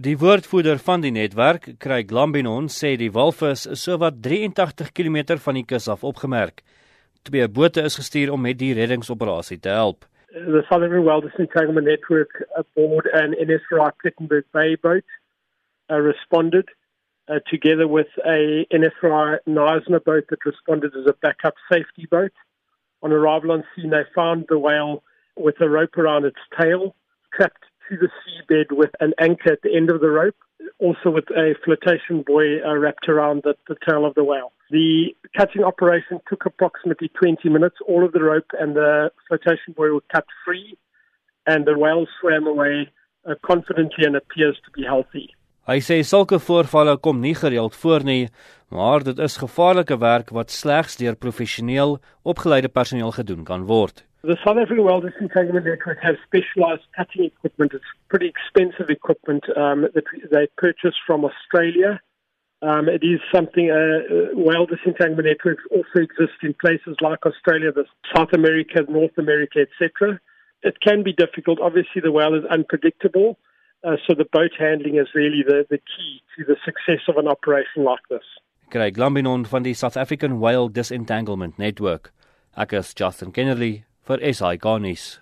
Die woordvoerder van die netwerk, Craig Lambinon, sê die walvis is sowat 83 km van die kus af opgemerk. Twee bote is gestuur om met die reddingsoperasie te help. The Southern Wilderness Entanglement Network aboard an NSRI Plettenberg Bay boat uh, responded uh, together with a NSRI Neisner boat that responded as a backup safety boat. On arrival on scene, they found the whale with a rope around its tail, trapped to the seabed with an anchor at the end of the rope, also with a flotation buoy uh, wrapped around the, the tail of the whale. The catching operation took approximately 20 minutes. All of the rope and the flotation buoy were cut free, and the whale swam away uh, confidently and appears to be healthy. Hy sê sulke voorvalle kom nie gereeld voor nie, maar dit is gevaarlike werk wat slegs deur professioneel opgeleide personeel gedoen kan word. The South African Wilderness Entanglement Network has specialized cutting equipment. It's pretty expensive equipment um, that they purchase from Australia. Um, it is something, uh, uh wilderness entanglement networks also exist in places like Australia, South America, North America, etc. It can be difficult. Obviously, the whale is unpredictable. Uh, so the boat handling is really the, the key to the success of an operation like this. Craig Lambinon van die South African Whale Disentanglement Network. Ek Justin Kennedy vir SI Garnis.